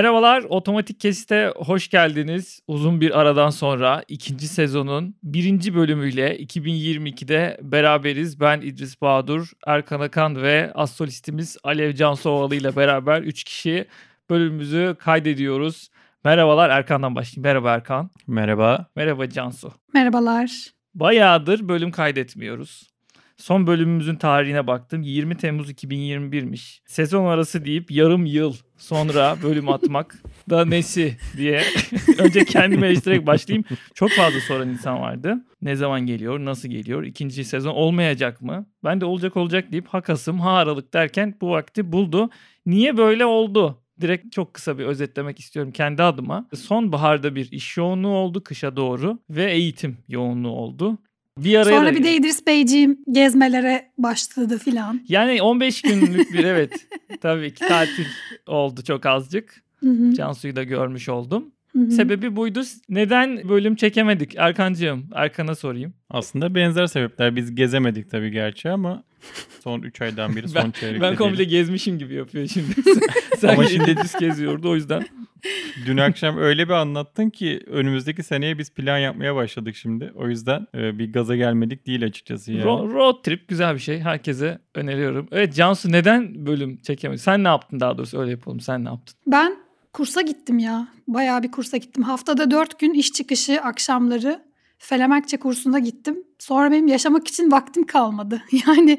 Merhabalar, Otomatik Kesit'e hoş geldiniz. Uzun bir aradan sonra ikinci sezonun birinci bölümüyle 2022'de beraberiz. Ben İdris Bahadur, Erkan Akan ve astrolistimiz Alev Cansovalı ile beraber 3 kişi bölümümüzü kaydediyoruz. Merhabalar, Erkan'dan başlayayım. Merhaba Erkan. Merhaba. Merhaba Cansu. Merhabalar. Bayağıdır bölüm kaydetmiyoruz. Son bölümümüzün tarihine baktım. 20 Temmuz 2021'miş. Sezon arası deyip yarım yıl sonra bölüm atmak da nesi diye önce kendime eleştirerek başlayayım. Çok fazla soran insan vardı. Ne zaman geliyor, nasıl geliyor, ikinci sezon olmayacak mı? Ben de olacak olacak deyip ha Kasım, ha Aralık derken bu vakti buldu. Niye böyle oldu? Direkt çok kısa bir özetlemek istiyorum kendi adıma. Sonbaharda bir iş yoğunluğu oldu kışa doğru ve eğitim yoğunluğu oldu. Bir araya Sonra da... bir de İdris Beyciğim gezmelere başladı filan. Yani 15 günlük bir evet tabii ki tatil oldu çok azıcık. Cansu'yu da görmüş oldum. Hı-hı. Sebebi buydu. Neden bölüm çekemedik Erkancığım? Erkan'a sorayım. Aslında benzer sebepler. Biz gezemedik tabii gerçi ama son 3 aydan biri son çeyrekte Ben komple değil. gezmişim gibi yapıyor şimdi. Sen ama şimdi düz geziyordu o yüzden. Dün akşam öyle bir anlattın ki önümüzdeki seneye biz plan yapmaya başladık şimdi. O yüzden e, bir gaza gelmedik değil açıkçası. Yani. Ro- road trip güzel bir şey. Herkese öneriyorum. Evet Cansu neden bölüm çekemedin? Sen ne yaptın daha doğrusu öyle yapalım. Sen ne yaptın? Ben kursa gittim ya. Bayağı bir kursa gittim. Haftada dört gün iş çıkışı akşamları Felemenkçe kursuna gittim. Sonra benim yaşamak için vaktim kalmadı. Yani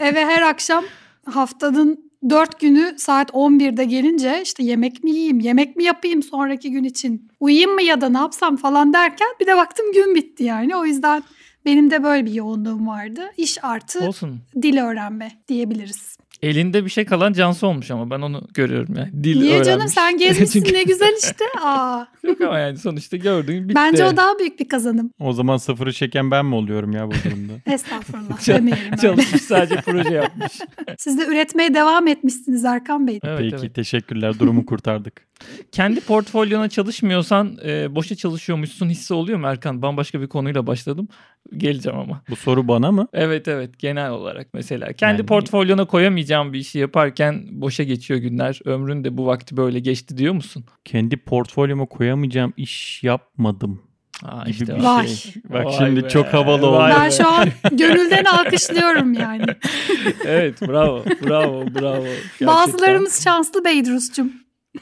eve her akşam haftanın dört günü saat 11'de gelince işte yemek mi yiyeyim, yemek mi yapayım sonraki gün için, uyuyayım mı ya da ne yapsam falan derken bir de baktım gün bitti yani. O yüzden benim de böyle bir yoğunluğum vardı. İş artı Olsun. dil öğrenme diyebiliriz. Elinde bir şey kalan Cansu olmuş ama ben onu görüyorum yani. Dil Niye öğrenmiş. canım sen gezmişsin Çünkü... ne güzel işte. Aa. Yok ama yani sonuçta gördün bitti. Bence o daha büyük bir kazanım. O zaman sıfırı çeken ben mi oluyorum ya bu durumda? Estağfurullah demeyelim. Çalışmış sadece proje yapmış. Siz de üretmeye devam etmişsiniz Erkan Bey. Evet, Peki evet. teşekkürler durumu kurtardık. Kendi portfolyona çalışmıyorsan e, boşa çalışıyormuşsun hissi oluyor mu Erkan? Bambaşka bir konuyla başladım. Geleceğim ama. Bu soru bana mı? Evet evet genel olarak mesela. Kendi yani... portfolyona koyamayacağım bir işi yaparken boşa geçiyor günler. Ömrün de bu vakti böyle geçti diyor musun? Kendi portfolyoma koyamayacağım iş yapmadım. Aa, işte bir Vay. şey. Bak Vay şimdi be. çok havalı oldu. Ben şu an gönülden alkışlıyorum yani. evet bravo bravo bravo. Gerçekten. Bazılarımız şanslı Beydrus'cum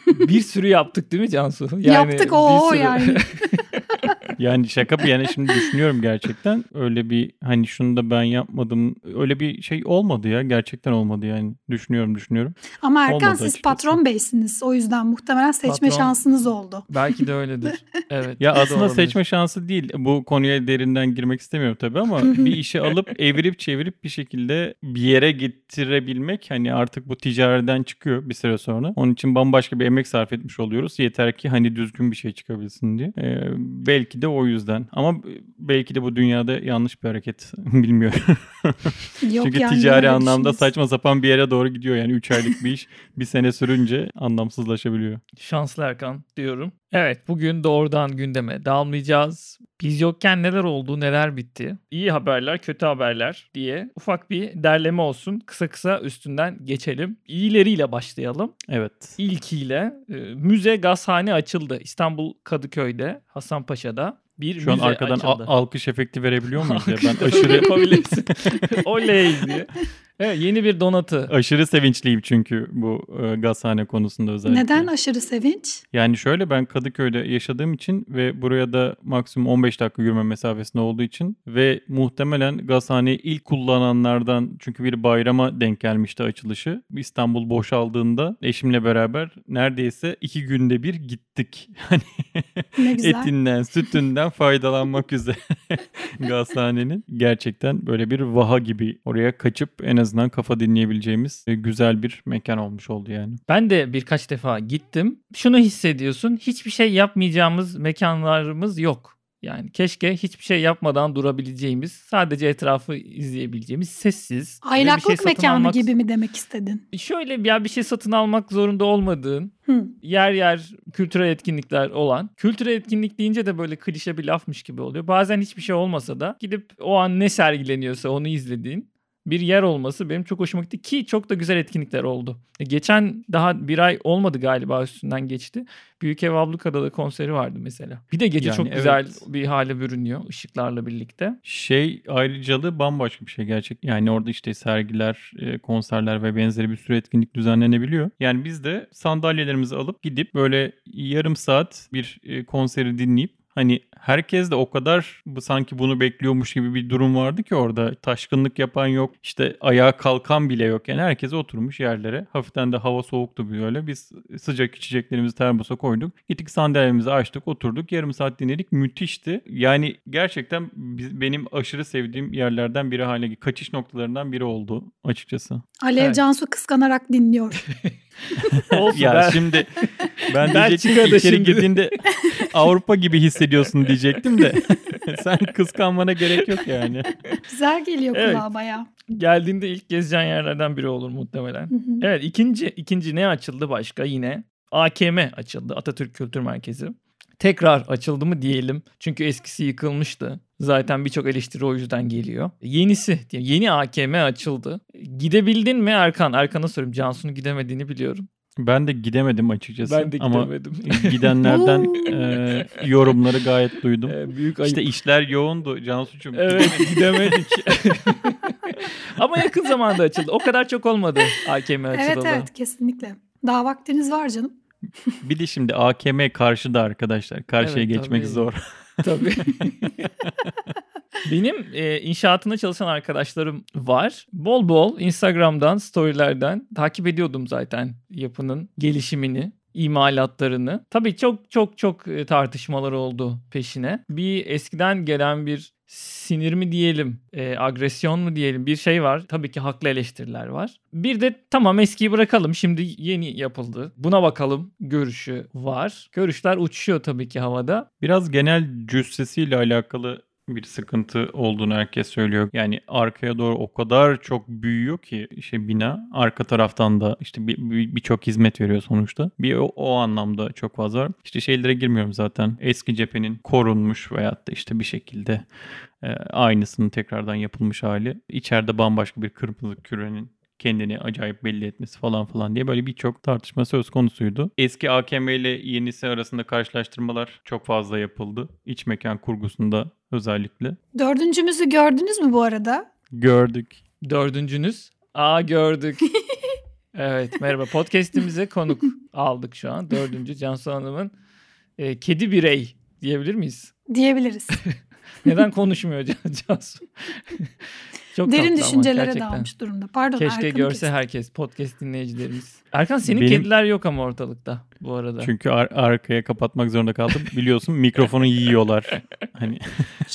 bir sürü yaptık değil mi Cansu? Yani Yaptık o yani. yani şaka bir yana şimdi düşünüyorum gerçekten. Öyle bir hani şunu da ben yapmadım. Öyle bir şey olmadı ya. Gerçekten olmadı yani. Düşünüyorum düşünüyorum. Ama Erkan olmadı siz açıkçası. patron beysiniz. O yüzden muhtemelen seçme patron, şansınız oldu. Belki de öyledir. Evet. ya aslında seçme şansı değil. Bu konuya derinden girmek istemiyorum tabii ama bir işi alıp evirip çevirip bir şekilde bir yere getirebilmek hani artık bu ticareden çıkıyor bir süre sonra. Onun için bambaşka bir emek sarf etmiş oluyoruz. Yeter ki hani düzgün bir şey çıkabilsin diye. Ee, belki de o yüzden. Ama belki de bu dünyada yanlış bir hareket bilmiyorum. Yok Çünkü yani ticari anlamda saçma sapan bir yere doğru gidiyor. Yani 3 aylık bir iş bir sene sürünce anlamsızlaşabiliyor. Şanslı Erkan diyorum. Evet bugün doğrudan gündeme dalmayacağız. Biz yokken neler oldu, neler bitti? İyi haberler, kötü haberler diye ufak bir derleme olsun. Kısa kısa üstünden geçelim. İyileriyle başlayalım. Evet. İlkiyle e, müze gazhane açıldı. İstanbul Kadıköy'de, Hasanpaşa'da bir Şu an arkadan açıldı. alkış efekti verebiliyor muyuz? ya? Ben aşırı yapabilirsin. Oley diye. Evet, yeni bir donatı. Aşırı sevinçliyim çünkü bu e, gazhane konusunda özellikle. Neden aşırı sevinç? Yani şöyle ben Kadıköy'de yaşadığım için ve buraya da maksimum 15 dakika yürüme mesafesinde olduğu için ve muhtemelen gazhaneyi ilk kullananlardan çünkü bir bayrama denk gelmişti açılışı. İstanbul boşaldığında eşimle beraber neredeyse iki günde bir gittik. Hani etinden, sütünden faydalanmak üzere gazhanenin. Gerçekten böyle bir vaha gibi oraya kaçıp en az azından kafa dinleyebileceğimiz e, güzel bir mekan olmuş oldu yani. Ben de birkaç defa gittim. Şunu hissediyorsun. Hiçbir şey yapmayacağımız mekanlarımız yok. Yani keşke hiçbir şey yapmadan durabileceğimiz, sadece etrafı izleyebileceğimiz sessiz. Aylaklık şey mekanı almak... gibi mi demek istedin? Şöyle ya bir şey satın almak zorunda olmadığın, Hı. yer yer kültürel etkinlikler olan. Kültürel etkinlik deyince de böyle klişe bir lafmış gibi oluyor. Bazen hiçbir şey olmasa da gidip o an ne sergileniyorsa onu izlediğin bir yer olması benim çok hoşuma gitti ki çok da güzel etkinlikler oldu. E, geçen daha bir ay olmadı galiba üstünden geçti. Büyük Ev Abluka'da da konseri vardı mesela. Bir de gece Yani çok evet. güzel bir hale bürünüyor ışıklarla birlikte. Şey ayrıcalığı bambaşka bir şey gerçek. Yani orada işte sergiler, e, konserler ve benzeri bir sürü etkinlik düzenlenebiliyor. Yani biz de sandalyelerimizi alıp gidip böyle yarım saat bir e, konseri dinleyip Hani herkes de o kadar bu sanki bunu bekliyormuş gibi bir durum vardı ki orada. Taşkınlık yapan yok. işte ayağa kalkan bile yok. Yani herkes oturmuş yerlere. Hafiften de hava soğuktu böyle. Biz sıcak içeceklerimizi termosa koyduk. Gittik sandalyemizi açtık oturduk. Yarım saat dinledik. Müthişti. Yani gerçekten biz- benim aşırı sevdiğim yerlerden biri hale kaçış noktalarından biri oldu açıkçası. Alev Evet. Cansu kıskanarak dinliyor. Olsun ya ben- şimdi ben Belçika'da diyecektim ki içeri şimdi- girdiğinde Avrupa gibi hissediyorsun diyecektim de sen kıskanmana gerek yok yani. Güzel geliyor Evet. kulağa bayağı. geldiğinde ilk gezeceğin yerlerden biri olur muhtemelen. Hı hı. Evet ikinci ikinci ne açıldı başka yine AKM açıldı Atatürk Kültür Merkezi. Tekrar açıldı mı diyelim. Çünkü eskisi yıkılmıştı. Zaten birçok eleştiri o yüzden geliyor. Yenisi, diye- yeni AKM açıldı. Gidebildin mi Erkan? Erkan'a sorayım. Cansu'nun gidemediğini biliyorum. Ben de gidemedim açıkçası. Ben de Ama gidemedim. gidenlerden Oo. e, yorumları gayet duydum. Ee, büyük ayıp. İşte işler yoğundu Cansu'cum. Evet gidemedik. Ama yakın zamanda açıldı. O kadar çok olmadı AKM açılalı. Evet evet kesinlikle. Daha vaktiniz var canım. Bir de şimdi AKM karşıda arkadaşlar. Karşıya Evet, geçmek tabii. zor. Tabii. Benim e, inşaatında çalışan arkadaşlarım var. Bol bol Instagram'dan, storylerden takip ediyordum zaten yapının gelişimini, imalatlarını. Tabii çok çok çok e, tartışmalar oldu peşine. Bir eskiden gelen bir sinir mi diyelim, e, agresyon mu diyelim bir şey var. Tabii ki haklı eleştiriler var. Bir de tamam eskiyi bırakalım şimdi yeni yapıldı. Buna bakalım görüşü var. Görüşler uçuşuyor tabii ki havada. Biraz genel cüssesiyle alakalı bir sıkıntı olduğunu herkes söylüyor. Yani arkaya doğru o kadar çok büyüyor ki işte bina arka taraftan da işte bir- bir- birçok hizmet veriyor sonuçta. Bir o, o anlamda çok fazla var. İşte şeylere girmiyorum zaten. Eski cephenin korunmuş veyahut da işte bir şekilde e, aynısının tekrardan yapılmış hali. İçeride bambaşka bir kırmızı kürenin kendini acayip belli etmesi falan falan diye böyle birçok tartışma söz konusuydu. Eski AKM ile yenisi arasında karşılaştırmalar çok fazla yapıldı. İç mekan kurgusunda özellikle. Dördüncümüzü gördünüz mü bu arada? Gördük. Dördüncünüz. Aa gördük. evet merhaba. Podcast'imize konuk aldık şu an. Dördüncü Cansu Hanım'ın e, kedi birey diyebilir miyiz? Diyebiliriz. Neden konuşmuyor Can- Cansu? Çok Derin düşüncelere dalmış durumda. Pardon Keşke görse kestim. herkes podcast dinleyicilerimiz. Erkan senin Benim- kediler yok ama ortalıkta bu arada. Çünkü ar- arkaya kapatmak zorunda kaldım. Biliyorsun mikrofonu yiyorlar. Hani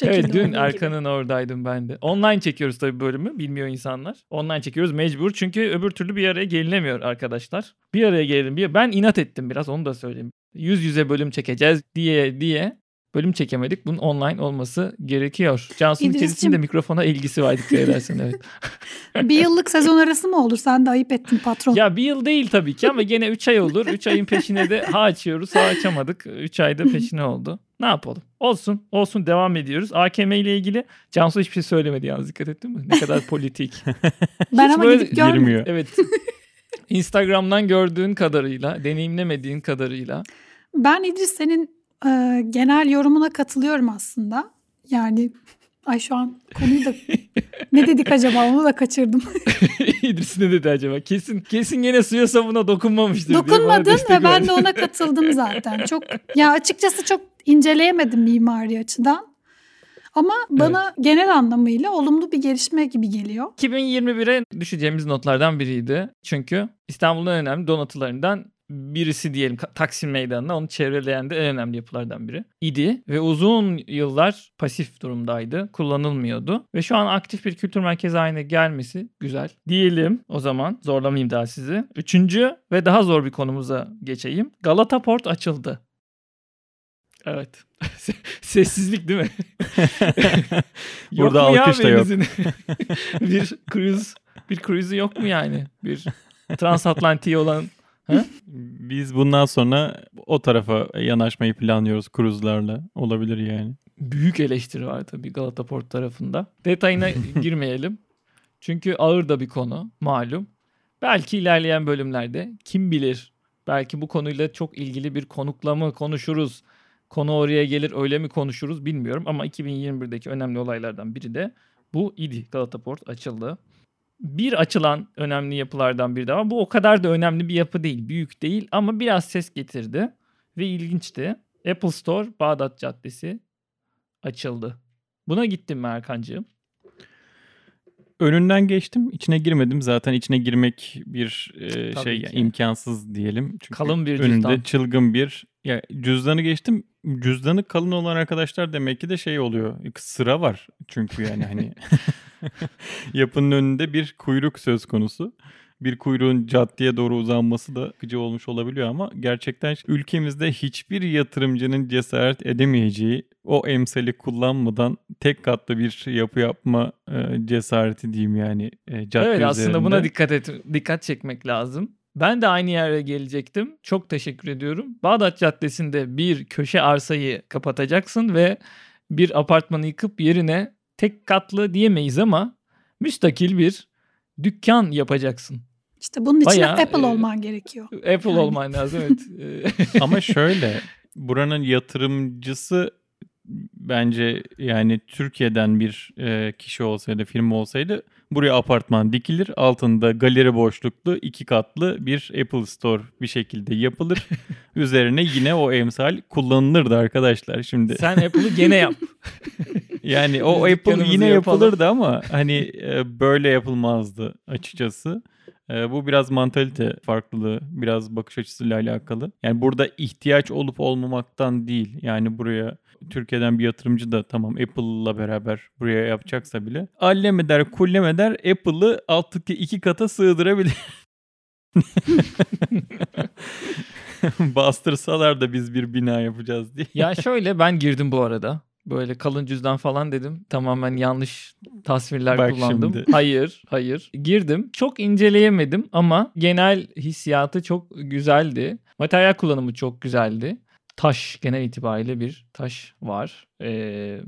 Evet dün. Erkan'ın oradaydım ben de. Online çekiyoruz tabii bölümü bilmiyor insanlar. Online çekiyoruz mecbur çünkü öbür türlü bir araya gelinemiyor arkadaşlar. Bir araya gelelim. Bir... Ben inat ettim biraz onu da söyleyeyim. Yüz yüze bölüm çekeceğiz diye diye bölüm çekemedik. Bunun online olması gerekiyor. Cansu'nun kedisinin de mikrofona ilgisi var dikkat edersen evet. Bir yıllık sezon arası mı olur? Sen de ayıp ettin patron. ya bir yıl değil tabii ki ama gene 3 ay olur. 3 ayın peşine de ha açıyoruz ha açamadık. 3 ayda peşine oldu. Ne yapalım? Olsun. Olsun devam ediyoruz. AKM ile ilgili Cansu hiçbir şey söylemedi yalnız dikkat ettin mi? Ne kadar politik. ben hiç ama böyle gidip görmedim. girmiyor. evet. Instagram'dan gördüğün kadarıyla, deneyimlemediğin kadarıyla. Ben İdris senin e, genel yorumuna katılıyorum aslında. Yani ay şu an konuyu da ne dedik acaba onu da kaçırdım. İdris ne dedi acaba? Kesin kesin gene suya sabuna dokunmamıştır Dokunmadın ve ben de ona katıldım zaten. Çok ya açıkçası çok inceleyemedim mimari açıdan. Ama bana genel anlamıyla olumlu bir gelişme gibi geliyor. 2021'e düşeceğimiz notlardan biriydi. Çünkü İstanbul'un önemli donatılarından birisi diyelim Taksim Meydanı'na onu çevreleyen de en önemli yapılardan biri. İdi ve uzun yıllar pasif durumdaydı kullanılmıyordu ve şu an aktif bir kültür merkezi haline gelmesi güzel. Diyelim o zaman zorlamayayım daha sizi. Üçüncü ve daha zor bir konumuza geçeyim. Galata Port açıldı. Evet. Sessizlik değil mi? Burada alkış da yok. Bir cruise bir cruise'u yok mu yani? Bir transatlantiği olan biz bundan sonra o tarafa yanaşmayı planlıyoruz kruzlarla. Olabilir yani. büyük eleştiri var tabii Galata Port tarafında. Detayına girmeyelim. Çünkü ağır da bir konu malum. Belki ilerleyen bölümlerde kim bilir belki bu konuyla çok ilgili bir konukla mı konuşuruz? Konu oraya gelir öyle mi konuşuruz bilmiyorum ama 2021'deki önemli olaylardan biri de bu idi. Galata Port açıldı. Bir açılan önemli yapılardan biri de var. Bu o kadar da önemli bir yapı değil. Büyük değil ama biraz ses getirdi. Ve ilginçti. Apple Store Bağdat Caddesi açıldı. Buna gittim mi Erkancığım? Önünden geçtim. içine girmedim. Zaten içine girmek bir e, Tabii şey ki. imkansız diyelim. Çünkü Kalın bir önünde cüzdan. çılgın bir ya cüzdanı geçtim. Cüzdanı kalın olan arkadaşlar demek ki de şey oluyor. Sıra var çünkü yani hani yapının önünde bir kuyruk söz konusu. Bir kuyruğun caddeye doğru uzanması da sıkıcı olmuş olabiliyor ama gerçekten ülkemizde hiçbir yatırımcının cesaret edemeyeceği o emsali kullanmadan tek katlı bir yapı yapma e, cesareti diyeyim yani e, cadde evet aslında üzerinde. buna dikkat et dikkat çekmek lazım. Ben de aynı yere gelecektim. Çok teşekkür ediyorum. Bağdat Caddesi'nde bir köşe arsayı kapatacaksın ve bir apartmanı yıkıp yerine tek katlı diyemeyiz ama müstakil bir dükkan yapacaksın. İşte bunun için Bayağı, Apple e, olman gerekiyor. Apple Yani. olman lazım evet. Ama şöyle buranın yatırımcısı bence yani Türkiye'den bir e, kişi olsaydı firma olsaydı buraya apartman dikilir altında galeri boşluklu iki katlı bir Apple Store bir şekilde yapılır üzerine yine o emsal kullanılırdı arkadaşlar şimdi Sen Apple'ı gene yap. yani o Biz Apple yine yapalım. yapılırdı ama hani e, böyle yapılmazdı açıkçası. E, bu biraz mantalite farklılığı, biraz bakış açısıyla alakalı. Yani burada ihtiyaç olup olmamaktan değil. Yani buraya Türkiye'den bir yatırımcı da tamam Apple'la beraber buraya yapacaksa bile allem eder kullem eder Apple'ı alttaki iki kata sığdırabilir. Bastırsalar da biz bir bina yapacağız diye. Ya şöyle ben girdim bu arada. Böyle kalın cüzdan falan dedim. Tamamen yanlış tasvirler Bak kullandım. şimdi. Hayır, hayır. Girdim. Çok inceleyemedim ama genel hissiyatı çok güzeldi. Materyal kullanımı çok güzeldi. Taş genel itibariyle bir taş var. Ee,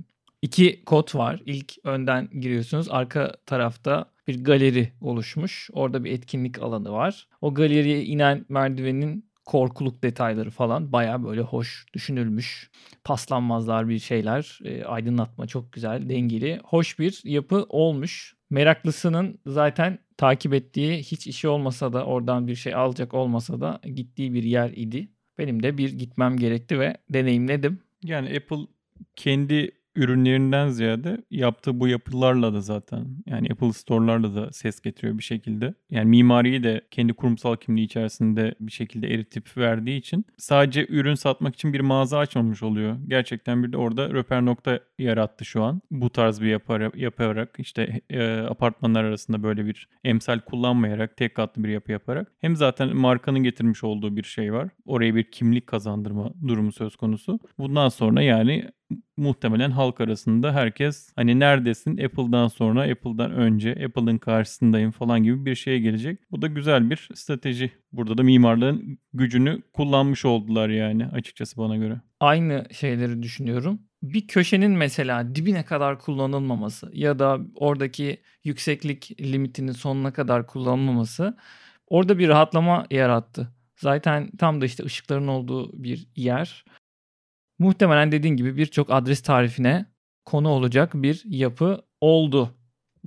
iki kod var. İlk önden giriyorsunuz. Arka tarafta bir galeri oluşmuş. Orada bir etkinlik alanı var. O galeriye inen merdivenin korkuluk detayları falan baya böyle hoş düşünülmüş. Paslanmazlar bir şeyler. E, aydınlatma çok güzel, dengeli. Hoş bir yapı olmuş. Meraklısının zaten takip ettiği hiç işi olmasa da oradan bir şey alacak olmasa da gittiği bir yer idi. Benim de bir gitmem gerekti ve deneyimledim. Yani Apple kendi ürünlerinden ziyade yaptığı bu yapılarla da zaten yani Apple Store'larla da ses getiriyor bir şekilde. Yani mimariyi de kendi kurumsal kimliği içerisinde bir şekilde eritip verdiği için sadece ürün satmak için bir mağaza açmamış oluyor. Gerçekten bir de orada röper nokta yarattı şu an. Bu tarz bir yapar, yaparak işte e, apartmanlar arasında böyle bir emsal kullanmayarak tek katlı bir yapı yaparak hem zaten markanın getirmiş olduğu bir şey var. Oraya bir kimlik kazandırma durumu söz konusu. Bundan sonra yani muhtemelen halk arasında herkes hani neredesin Apple'dan sonra Apple'dan önce Apple'ın karşısındayım falan gibi bir şeye gelecek. Bu da güzel bir strateji. Burada da mimarlığın gücünü kullanmış oldular yani açıkçası bana göre. Aynı şeyleri düşünüyorum. Bir köşenin mesela dibine kadar kullanılmaması ya da oradaki yükseklik limitinin sonuna kadar kullanılmaması orada bir rahatlama yarattı. Zaten tam da işte ışıkların olduğu bir yer. Muhtemelen dediğin gibi birçok adres tarifine konu olacak bir yapı oldu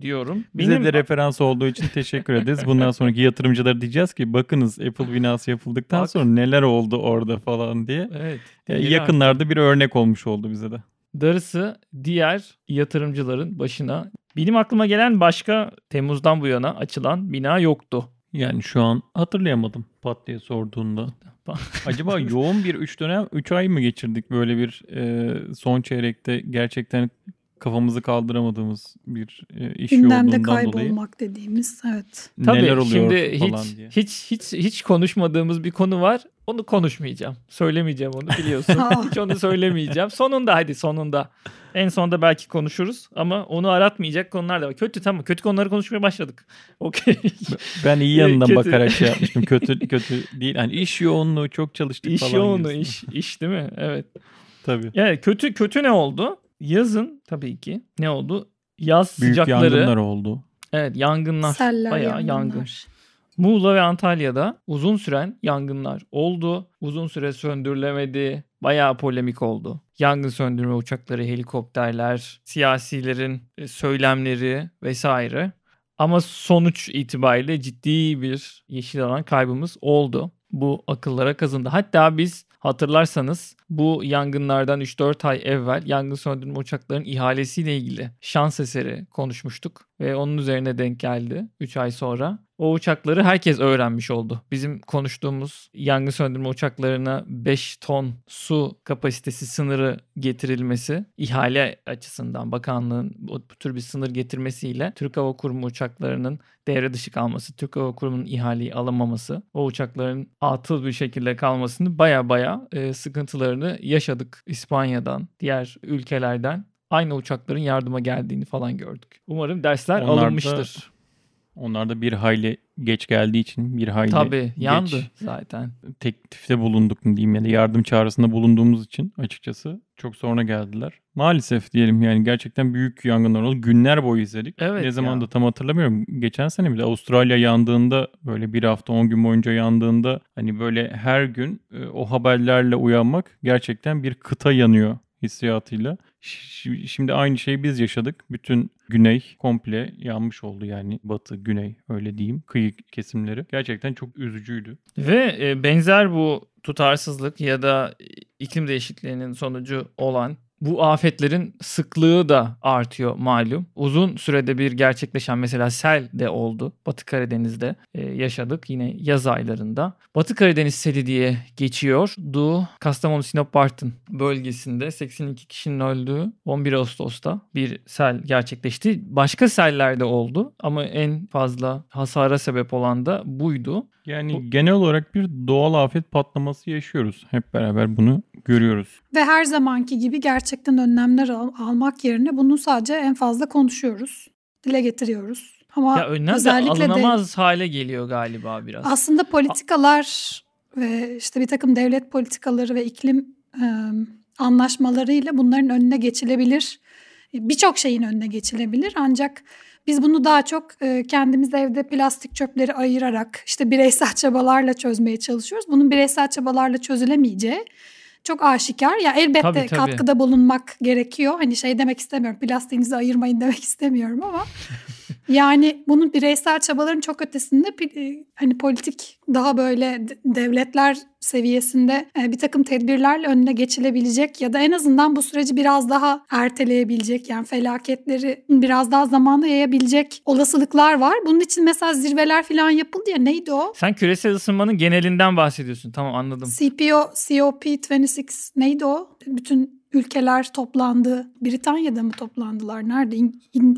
diyorum. Bize de referans olduğu için teşekkür ederiz. Bundan sonraki yatırımcılara diyeceğiz ki bakınız Apple binası yapıldıktan Bak. sonra neler oldu orada falan diye. evet, değil yakınlarda bir örnek olmuş oldu bize de. Darısı diğer yatırımcıların başına. Benim aklıma gelen başka Temmuz'dan bu yana açılan bina yoktu. Yani şu an hatırlayamadım pat diye sorduğunda. Acaba yoğun bir 3 dönem 3 ay mı geçirdik böyle bir e, son çeyrekte gerçekten kafamızı kaldıramadığımız bir e, iş Gündemde yoğunluğundan dolayı kaybolmak dediğimiz evet. Tabii neler oluyor şimdi falan hiç, diye. hiç hiç hiç konuşmadığımız bir konu var. Onu konuşmayacağım. Söylemeyeceğim onu biliyorsun. hiç onu söylemeyeceğim. Sonunda hadi sonunda. En sonunda belki konuşuruz ama onu aratmayacak konular da var. Kötü tamam. Kötü konuları konuşmaya başladık. Okey. Ben iyi yanından Kötü. bakarak şey yapmıştım. Kötü kötü değil. Hani iş yoğunluğu çok çalıştık iş falan. yoğunu gibisinden. iş iş değil mi? Evet. Tabii. Yani kötü kötü ne oldu? Yazın tabii ki ne oldu? Yaz Büyük sıcakları. yangınlar oldu. Evet yangınlar. Seller, bayağı yangınlar. yangın. Muğla ve Antalya'da uzun süren yangınlar oldu. Uzun süre söndürülemedi. Bayağı polemik oldu. Yangın söndürme uçakları, helikopterler, siyasilerin e, söylemleri vesaire. Ama sonuç itibariyle ciddi bir yeşil alan kaybımız oldu. Bu akıllara kazındı. Hatta biz hatırlarsanız bu yangınlardan 3-4 ay evvel yangın söndürme uçaklarının ihalesiyle ilgili şans eseri konuşmuştuk. Ve onun üzerine denk geldi 3 ay sonra. O uçakları herkes öğrenmiş oldu. Bizim konuştuğumuz yangın söndürme uçaklarına 5 ton su kapasitesi sınırı getirilmesi ihale açısından bakanlığın bu, tür bir sınır getirmesiyle Türk Hava Kurumu uçaklarının devre dışı kalması, Türk Hava Kurumu'nun ihaleyi alamaması, o uçakların atıl bir şekilde kalmasını baya baya e, sıkıntılarını yaşadık İspanya'dan, diğer ülkelerden. Aynı uçakların yardıma geldiğini falan gördük. Umarım dersler Onlar alınmıştır. Onlar da bir hayli geç geldiği için bir hayli Tabii geç yandı zaten. teklifte bulunduk mu diyeyim ya da yardım çağrısında bulunduğumuz için açıkçası çok sonra geldiler. Maalesef diyelim yani gerçekten büyük yangınlar oldu. Günler boyu izledik. Evet ne zaman da tam hatırlamıyorum. Geçen sene bile Avustralya yandığında böyle bir hafta 10 gün boyunca yandığında hani böyle her gün e, o haberlerle uyanmak gerçekten bir kıta yanıyor hissiyatıyla. Şimdi aynı şeyi biz yaşadık. Bütün güney komple yanmış oldu yani batı, güney öyle diyeyim. Kıyı kesimleri. Gerçekten çok üzücüydü. Ve e, benzer bu tutarsızlık ya da iklim değişikliğinin sonucu olan bu afetlerin sıklığı da artıyor malum. Uzun sürede bir gerçekleşen mesela sel de oldu. Batı Karadeniz'de e, yaşadık yine yaz aylarında. Batı Karadeniz seli diye geçiyor. Du Kastamonu Sinop Bartın bölgesinde 82 kişinin öldüğü 11 Ağustos'ta bir sel gerçekleşti. Başka seller de oldu ama en fazla hasara sebep olan da buydu. Yani Bu- genel olarak bir doğal afet patlaması yaşıyoruz. Hep beraber bunu görüyoruz. Ve her zamanki gibi gerçekten önlemler al- almak yerine bunu sadece en fazla konuşuyoruz. Dile getiriyoruz. Ama Ya önlem de özellikle de alınamaz hale geliyor galiba biraz. aslında politikalar ve işte bir takım devlet politikaları ve iklim e, anlaşmalarıyla bunların önüne geçilebilir. Birçok şeyin önüne geçilebilir ancak biz bunu daha çok e, kendimiz evde plastik çöpleri ayırarak işte bireysel çabalarla çözmeye çalışıyoruz. Bunun bireysel çabalarla çözülemeyeceği çok aşikar. Ya elbette Tabii, tabii. katkıda bulunmak gerekiyor. Hani şey demek istemiyorum. Plastiğinizi ayırmayın demek istemiyorum ama yani bunun bireysel çabaların çok ötesinde e, hani politik daha böyle de- devletler seviyesinde e, bir takım tedbirlerle önüne geçilebilecek ya da en azından bu süreci biraz daha erteleyebilecek yani felaketleri biraz daha zamana yayabilecek olasılıklar var. Bunun için mesela zirveler falan yapıldı ya neydi o? Sen küresel ısınmanın genelinden bahsediyorsun. Tamam anladım. CPO, COP26 neydi o? Bütün ülkeler toplandı. Britanya'da mı toplandılar? Nerede?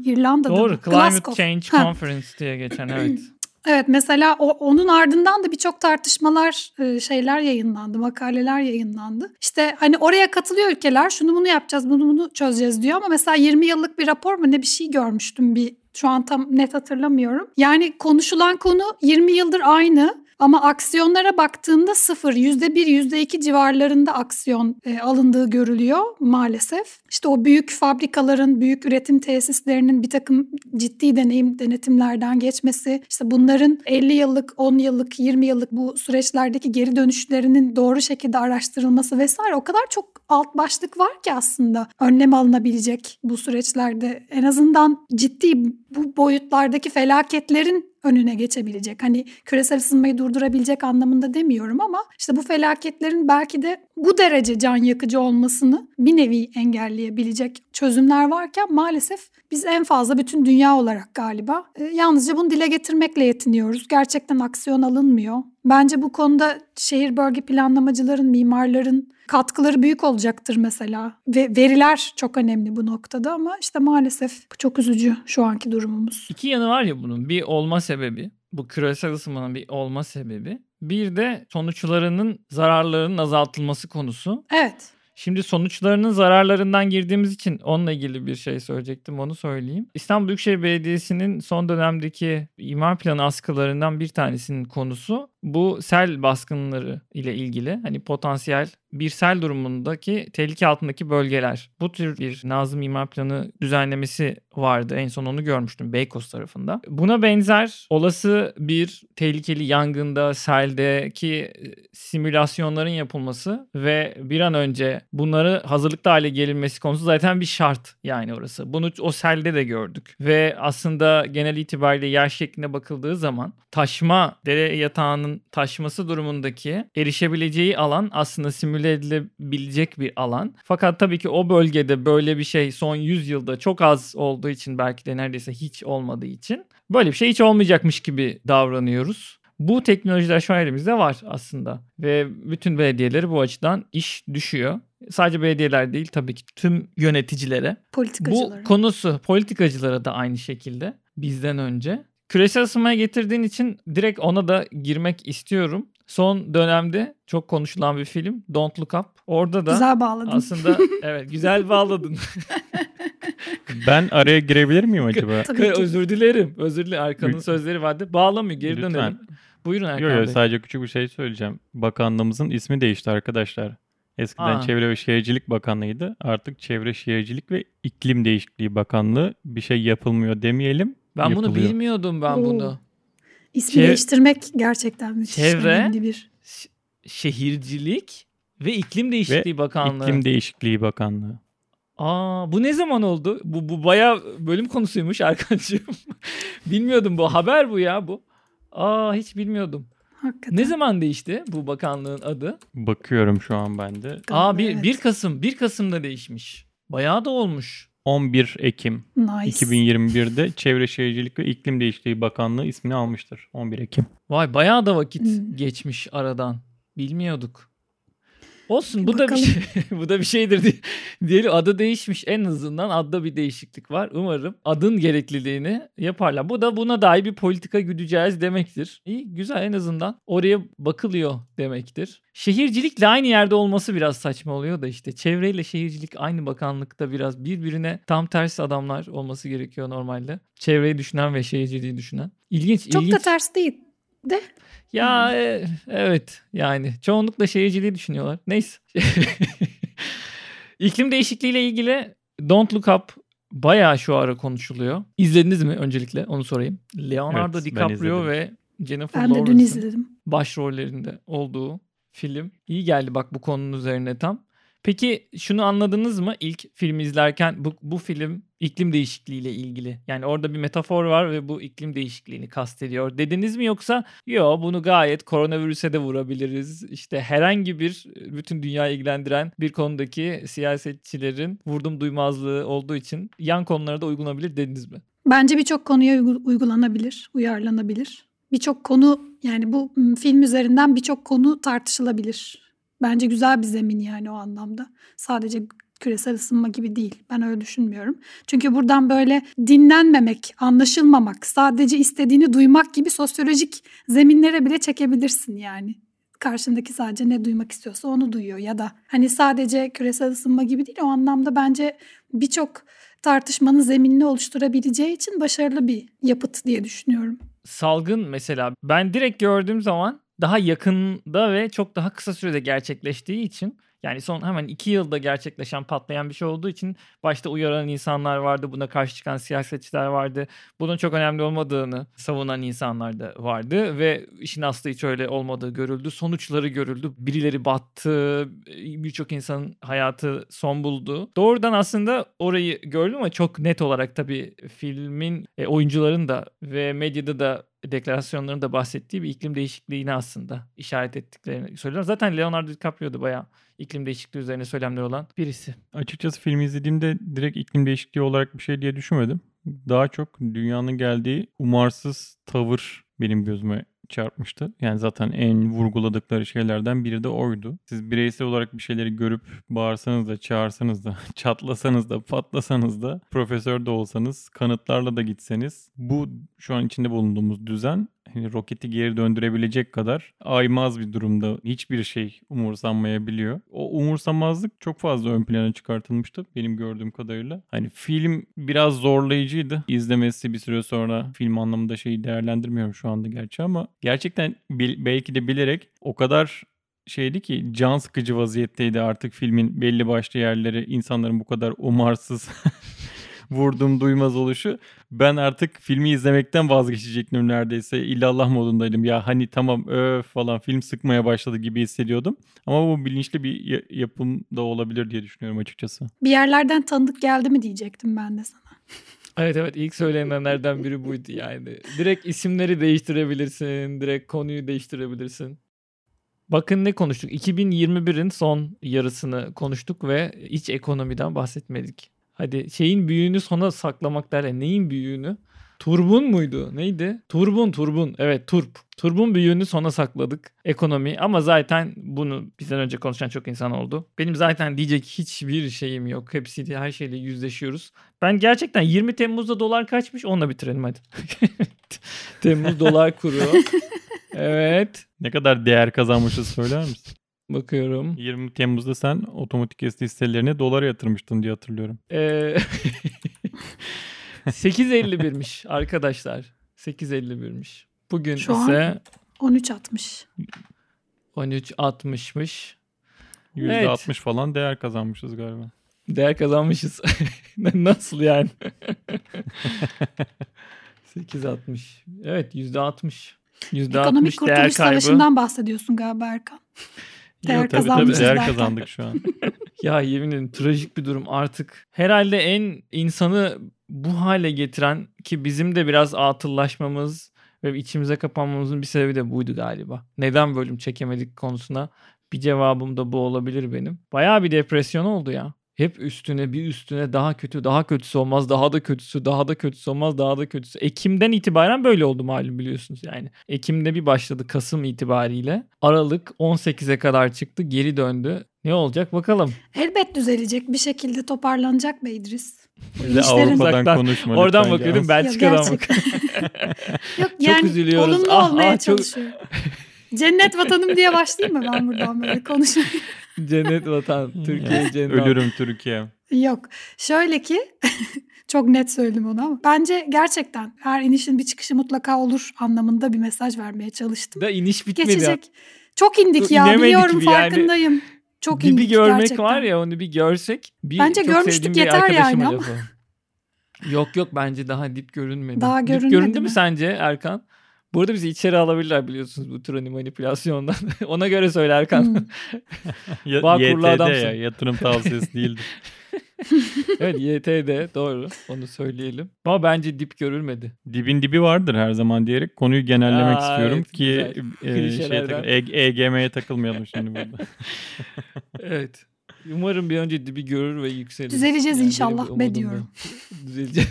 İrlanda'da Doğru. mı? Climate Glasgow. Change Ha. Conference diye geçen evet. Evet mesela o, onun ardından da birçok tartışmalar e, şeyler yayınlandı, makaleler yayınlandı. İşte hani oraya katılıyor ülkeler şunu bunu yapacağız bunu bunu çözeceğiz diyor ama mesela 20 yıllık bir rapor mu ne bir şey görmüştüm bir şu an tam net hatırlamıyorum. Yani konuşulan konu 20 yıldır aynı ama aksiyonlara baktığında sıfır, yüzde bir, yüzde iki civarlarında aksiyon e, alındığı görülüyor maalesef. İşte o büyük fabrikaların, büyük üretim tesislerinin bir takım ciddi deneyim denetimlerden geçmesi, işte bunların 50 yıllık, 10 yıllık, 20 yıllık bu süreçlerdeki geri dönüşlerinin doğru şekilde araştırılması vesaire o kadar çok alt başlık var ki aslında önlem alınabilecek bu süreçlerde. En azından ciddi bu boyutlardaki felaketlerin önüne geçebilecek. Hani küresel ısınmayı durdurabilecek anlamında demiyorum ama işte bu felaketlerin belki de bu derece can yakıcı olmasını bir nevi engelleyebilecek çözümler varken maalesef biz en fazla bütün dünya olarak galiba e, yalnızca bunu dile getirmekle yetiniyoruz. Gerçekten aksiyon alınmıyor. Bence bu konuda şehir bölge planlamacıların, mimarların katkıları büyük olacaktır mesela. Ve veriler çok önemli bu noktada ama işte maalesef çok üzücü şu anki durumumuz. İki yanı var ya bunun. Bir olma sebebi. Bu küresel ısınmanın bir olma sebebi. Bir de sonuçlarının zararlarının azaltılması konusu. Evet. Şimdi sonuçlarının zararlarından girdiğimiz için onunla ilgili bir şey söyleyecektim onu söyleyeyim. İstanbul Büyükşehir Belediyesi'nin son dönemdeki imar planı askılarından bir tanesinin konusu bu sel baskınları ile ilgili hani potansiyel bir sel durumundaki tehlike altındaki bölgeler. Bu tür bir Nazım Mimar Planı düzenlemesi vardı. En son onu görmüştüm Beykoz tarafında. Buna benzer olası bir tehlikeli yangında, seldeki e, simülasyonların yapılması ve bir an önce bunları hazırlıklı hale gelinmesi konusu zaten bir şart yani orası. Bunu o selde de gördük. Ve aslında genel itibariyle yer şekline bakıldığı zaman taşma, dere yatağının taşması durumundaki erişebileceği alan aslında simüle edilebilecek bir alan. Fakat tabii ki o bölgede böyle bir şey son 100 yılda çok az olduğu için belki de neredeyse hiç olmadığı için böyle bir şey hiç olmayacakmış gibi davranıyoruz. Bu teknolojiler şu an elimizde var aslında ve bütün belediyeleri bu açıdan iş düşüyor. Sadece belediyeler değil tabii ki tüm yöneticilere. Politikacılara. Bu konusu politikacılara da aynı şekilde bizden önce. Küresel ısınmaya getirdiğin için direkt ona da girmek istiyorum. Son dönemde çok konuşulan bir film Don't Look Up. Orada da Güzel bağladın. aslında evet güzel bağladın. Ben araya girebilir miyim acaba? Tabii ki. özür dilerim. Özür dilerim. Lütfen. sözleri vardı. Bağlamıyor. Geri Lütfen. dönelim. Buyurun Erkan Yok yok Bey. sadece küçük bir şey söyleyeceğim. Bakanlığımızın ismi değişti arkadaşlar. Eskiden Aa. Çevre ve Şehircilik Bakanlığı'ydı. Artık Çevre Şehircilik ve İklim Değişikliği Bakanlığı bir şey yapılmıyor demeyelim. Ben bunu yapılıyor. bilmiyordum ben Oo. bunu. İsmi değiştirmek gerçekten müthiş Çevre- önemli bir. Şehircilik ve İklim Değişikliği Bakanlığı. İklim Değişikliği Bakanlığı. Aa bu ne zaman oldu? Bu bu bayağı bölüm konusuymuş Erkancığım. Bilmiyordum bu haber bu ya bu. Aa hiç bilmiyordum. Hakikaten. Ne zaman değişti bu bakanlığın adı? Bakıyorum şu an ben de. Aa bir, Evet. 1 Kasım 1 Kasım'da değişmiş. Bayağı da olmuş. 11 Ekim Nice. 2021'de Çevre Şehircilik ve İklim Değişikliği Bakanlığı ismini almıştır. 11 Ekim. Vay bayağı da vakit Hmm. geçmiş aradan. Bilmiyorduk. Olsun bu da bir Bakalım. şey, bu da bir şeydir diye, diyelim adı değişmiş en azından adda bir değişiklik var. Umarım adın gerekliliğini yaparlar. Bu da buna dair bir politika güdeceğiz demektir. İyi güzel en azından oraya bakılıyor demektir. Şehircilikle aynı yerde olması biraz saçma oluyor da işte çevreyle şehircilik aynı bakanlıkta biraz birbirine tam tersi adamlar olması gerekiyor normalde. Çevreyi düşünen ve şehirciliği düşünen. İlginç Çok ilginç. da ters değil. De Ya e, evet yani çoğunlukla şehirciliği düşünüyorlar. Neyse. İklim değişikliğiyle ilgili Don't Look Up bayağı şu ara konuşuluyor. İzlediniz mi öncelikle onu sorayım. Leonardo Evet, DiCaprio ve Jennifer ben de dün Lawrence'ın izledim. başrollerinde olduğu film. İyi geldi bak bu konunun üzerine tam. Peki şunu anladınız mı ilk film izlerken bu, bu film iklim değişikliğiyle ilgili. Yani orada bir metafor var ve bu iklim değişikliğini kastediyor. Dediniz mi yoksa yo bunu gayet koronavirüse de vurabiliriz. İşte herhangi bir bütün dünyayı ilgilendiren bir konudaki siyasetçilerin vurdum duymazlığı olduğu için yan konulara da uygulanabilir dediniz mi? Bence birçok konuya uygu- uygulanabilir, uyarlanabilir. Birçok konu yani bu film üzerinden birçok konu tartışılabilir. Bence güzel bir zemin yani o anlamda. Sadece küresel ısınma gibi değil. Ben öyle düşünmüyorum. Çünkü buradan böyle dinlenmemek, anlaşılmamak, sadece istediğini duymak gibi sosyolojik zeminlere bile çekebilirsin yani. Karşındaki sadece ne duymak istiyorsa onu duyuyor ya da hani sadece küresel ısınma gibi değil o anlamda bence birçok tartışmanın zeminini oluşturabileceği için başarılı bir yapıt diye düşünüyorum. salgın mesela ben direkt gördüğüm zaman daha yakında ve çok daha kısa sürede gerçekleştiği için yani son hemen iki yılda gerçekleşen patlayan bir şey olduğu için başta uyaran insanlar vardı. Buna karşı çıkan siyasetçiler vardı. Bunun çok önemli olmadığını savunan insanlar da vardı. Ve işin aslı hiç öyle olmadığı görüldü. Sonuçları görüldü. Birileri battı. Birçok insanın hayatı son buldu. Doğrudan aslında orayı gördüm ama çok net olarak tabii filmin e, oyuncuların da ve medyada da deklarasyonlarında da bahsettiği bir iklim değişikliğini aslında işaret ettiklerini söylüyorlar. Zaten Leonardo DiCaprio da bayağı iklim değişikliği üzerine söylemleri olan birisi. Açıkçası filmi izlediğimde direkt iklim değişikliği olarak bir şey diye düşünmedim. Daha çok dünyanın geldiği umarsız tavır benim gözüme çarpmıştı. Yani zaten en vurguladıkları şeylerden biri de oydu. Siz bireysel olarak bir şeyleri görüp bağırsanız da, çağırsanız da, çatlasanız da, patlasanız da, profesör de olsanız, kanıtlarla da gitseniz bu şu an içinde bulunduğumuz düzen hani roketi geri döndürebilecek kadar aymaz bir durumda. Hiçbir şey umursanmayabiliyor. O umursamazlık çok fazla ön plana çıkartılmıştı benim gördüğüm kadarıyla. Hani film biraz zorlayıcıydı. İzlemesi bir süre sonra film anlamında şeyi değerlendirmiyorum şu anda gerçi ama gerçekten belki de bilerek o kadar şeydi ki can sıkıcı vaziyetteydi artık filmin belli başlı yerleri insanların bu kadar umarsız vurdum duymaz oluşu ben artık filmi izlemekten vazgeçecektim neredeyse illallah modundaydım ya hani tamam öf falan film sıkmaya başladı gibi hissediyordum ama bu bilinçli bir ya- yapım da olabilir diye düşünüyorum açıkçası. Bir yerlerden tanıdık geldi mi diyecektim ben de sana. Evet evet ilk söylenenlerden biri buydu yani. Direkt isimleri değiştirebilirsin. Direkt konuyu değiştirebilirsin. Bakın ne konuştuk. 2021'in son yarısını konuştuk ve hiç ekonomiden bahsetmedik. Hadi şeyin büyüğünü sona saklamak derler. Neyin büyüğünü? Turbun muydu? Neydi? Turbun, turbun. Evet, turp. Turbun büyüğünü sona sakladık. Ekonomi. Ama zaten bunu bizden önce konuşan çok insan oldu. Benim zaten diyecek hiçbir şeyim yok. Hepsiyle her şeyle yüzleşiyoruz. Ben gerçekten 20 Temmuz'da dolar kaçmış? Onunla bitirelim hadi. Temmuz dolar kuru. Evet. Ne kadar değer kazanmışız söyler misin? Bakıyorum. 20 Temmuz'da sen otomatik esti hisselerine dolara yatırmıştın diye hatırlıyorum. Ee, 8.51'miş arkadaşlar. 8.51'miş. Bugün Şu an- ise 13.60. 13.60'mış. %60 falan değer kazanmışız galiba. Değer kazanmışız. Nasıl yani? 8.60. Evet %60. %60 Ekonomik değer kurtuluş kaybı. savaşından bahsediyorsun galiba Erkan. Değer Yok, tabii, tabii, değer derken. kazandık şu an. Ya yemin ederim trajik bir durum artık. Herhalde en insanı bu hale getiren ki bizim de biraz atıllaşmamız ve içimize kapanmamızın bir sebebi de buydu galiba. Neden bölüm çekemedik konusuna bir cevabım da bu olabilir benim. Bayağı bir depresyon oldu ya. Hep üstüne bir üstüne daha kötü daha kötüsü olmaz daha da kötüsü daha da kötüsü olmaz daha da kötüsü. Ekim'den itibaren böyle oldu malum biliyorsunuz yani. Ekim'de bir başladı Kasım itibariyle. Aralık 18'e kadar çıktı geri döndü. Ne olacak bakalım. Elbet düzelecek bir şekilde toparlanacak be İdris. İşlerin- Avrupa'dan konuşma Oradan Yalnız. Belçika'dan Yok, bak. Yok yani üzülüyoruz. olumlu Ah, olmaya ah, çok- çalışıyor. Cennet vatanım diye başlayayım mı ben buradan böyle konuşmaya? Cennet vatan, Türkiye cennet. Ölürüm Türkiye. Yok. Şöyle ki çok net söyledim onu ama bence gerçekten her inişin bir çıkışı mutlaka olur anlamında bir mesaj vermeye çalıştım. Da iniş bitmedi. ya. Geçecek. Çok indik ya İnemedik biliyorum bir yani. farkındayım. Çok indik görmek gerçekten. var ya onu bir görsek. Bir, Bence çok görmüştük, bir yeter yani ama. Yok yok bence daha dip görünmedi. Daha dip görünmedi göründü mü mi? sence Erkan? Burada bizi içeri alabilirler biliyorsunuz bu tür hani manipülasyondan. Ona göre söyle Erkan. Hmm. Ya, Bağkurlu YTD adamsın. ya yatırım tavsiyesi değildir. evet YTD doğru onu söyleyelim. Ama bence dip görülmedi. Dibin dibi vardır her zaman diyerek konuyu genellemek Aa, istiyorum evet, ki güzel. e, şey, Klişelerden. tak- E- EGM'ye takılmayalım şimdi burada. Evet. Umarım bir önce dibi görür ve yükselir. Düzeleceğiz benim inşallah be bu. diyorum. Düzeleceğiz.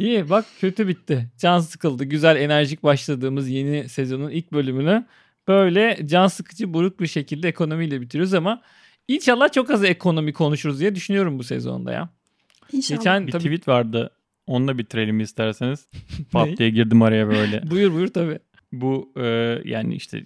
İyi bak kötü bitti. Can sıkıldı. Güzel enerjik başladığımız yeni sezonun ilk bölümünü böyle can sıkıcı buruk bir şekilde ekonomiyle bitiriyoruz ama inşallah çok az ekonomi konuşuruz diye düşünüyorum bu sezonda ya. İnşallah. Geçen Bir tabii tweet vardı. Onunla bitirelim isterseniz. Pat Ne? diye girdim araya böyle. buyur buyur tabii. Bu e, yani işte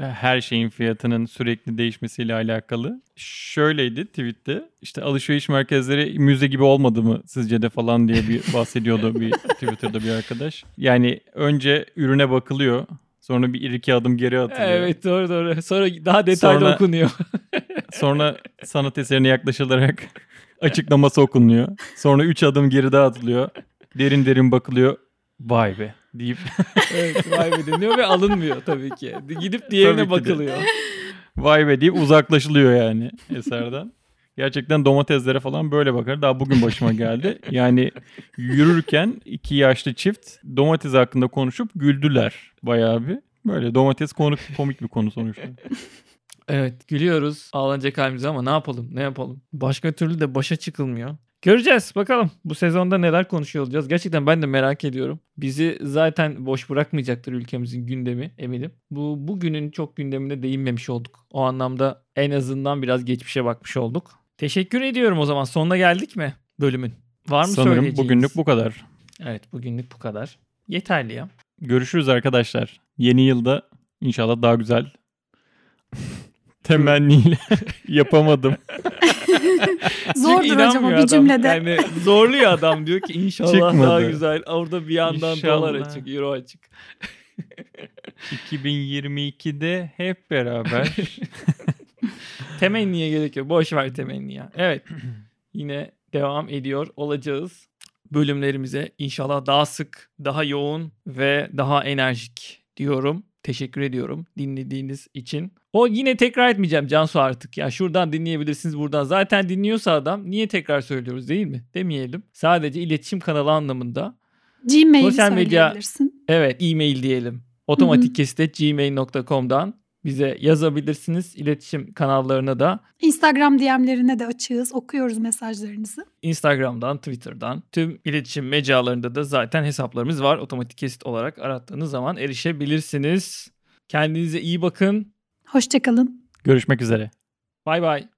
her şeyin fiyatının sürekli değişmesiyle alakalı. Şöyleydi tweette. İşte alışveriş merkezleri müze gibi olmadı mı sizce de falan diye bir bahsediyordu bir Twitter'da bir arkadaş. Yani önce ürüne bakılıyor. Sonra bir iki adım geri atılıyor. Evet doğru doğru. Sonra daha detaylı Sonra- okunuyor. Sonra sanat eserine yaklaşılarak açıklaması okunuyor. Sonra üç adım geride atılıyor. Derin derin bakılıyor. Vay be deyip evet vay be deniyor ve alınmıyor tabii ki. Gidip diğerine Tabii bakılıyor. vay be deyip uzaklaşılıyor yani eserden. Gerçekten domateslere falan böyle bakar. Daha bugün başıma geldi. Yani yürürken iki yaşlı çift domates hakkında konuşup güldüler bayağı bir. Böyle domates konu komik bir konu sonuçta. Evet gülüyoruz ağlanacak halimize ama ne yapalım ne yapalım. Başka türlü de başa çıkılmıyor. Göreceğiz bakalım bu sezonda neler konuşuyor olacağız. Gerçekten ben de merak ediyorum. Bizi zaten boş bırakmayacaktır ülkemizin gündemi eminim. Bu bugünün çok gündemine değinmemiş olduk. O anlamda en azından biraz geçmişe bakmış olduk. Teşekkür ediyorum o zaman. Sonuna geldik mi bölümün? Var mı Sanırım söyleyeceğiniz? bugünlük bu kadar. Evet bugünlük bu kadar. Yeterli ya. Görüşürüz arkadaşlar. Yeni yılda inşallah daha güzel temenniyle yapamadım. Zordur inanmıyor bir adam. cümlede. Yani zorluyor adam diyor ki inşallah daha Çıkmadı. güzel. Orada bir yandan İnşallah. dolar açık, euro açık. 2022'de hep beraber Temenniye gerek yok. Boş ver temenni ya. Evet. Yine devam ediyor olacağız. Bölümlerimize inşallah daha sık, daha yoğun ve daha enerjik diyorum. Teşekkür ediyorum dinlediğiniz için. O yine tekrar etmeyeceğim Cansu artık. Ya şuradan dinleyebilirsiniz buradan. Zaten dinliyorsa adam niye tekrar söylüyoruz değil mi? Demeyelim. Sadece iletişim kanalı anlamında. Gmail Sosyal medya- söyleyebilirsin. Evet e-mail diyelim. Otomatikkesit.gmail.com'dan bize yazabilirsiniz. İletişim kanallarına da Instagram DM'lerine de açığız. Okuyoruz mesajlarınızı. Instagram'dan, Twitter'dan, tüm iletişim mecralarında da zaten hesaplarımız var. Otomatik kesit olarak arattığınız zaman erişebilirsiniz. Kendinize iyi bakın. Hoşçakalın. görüşmek üzere. Bay bay.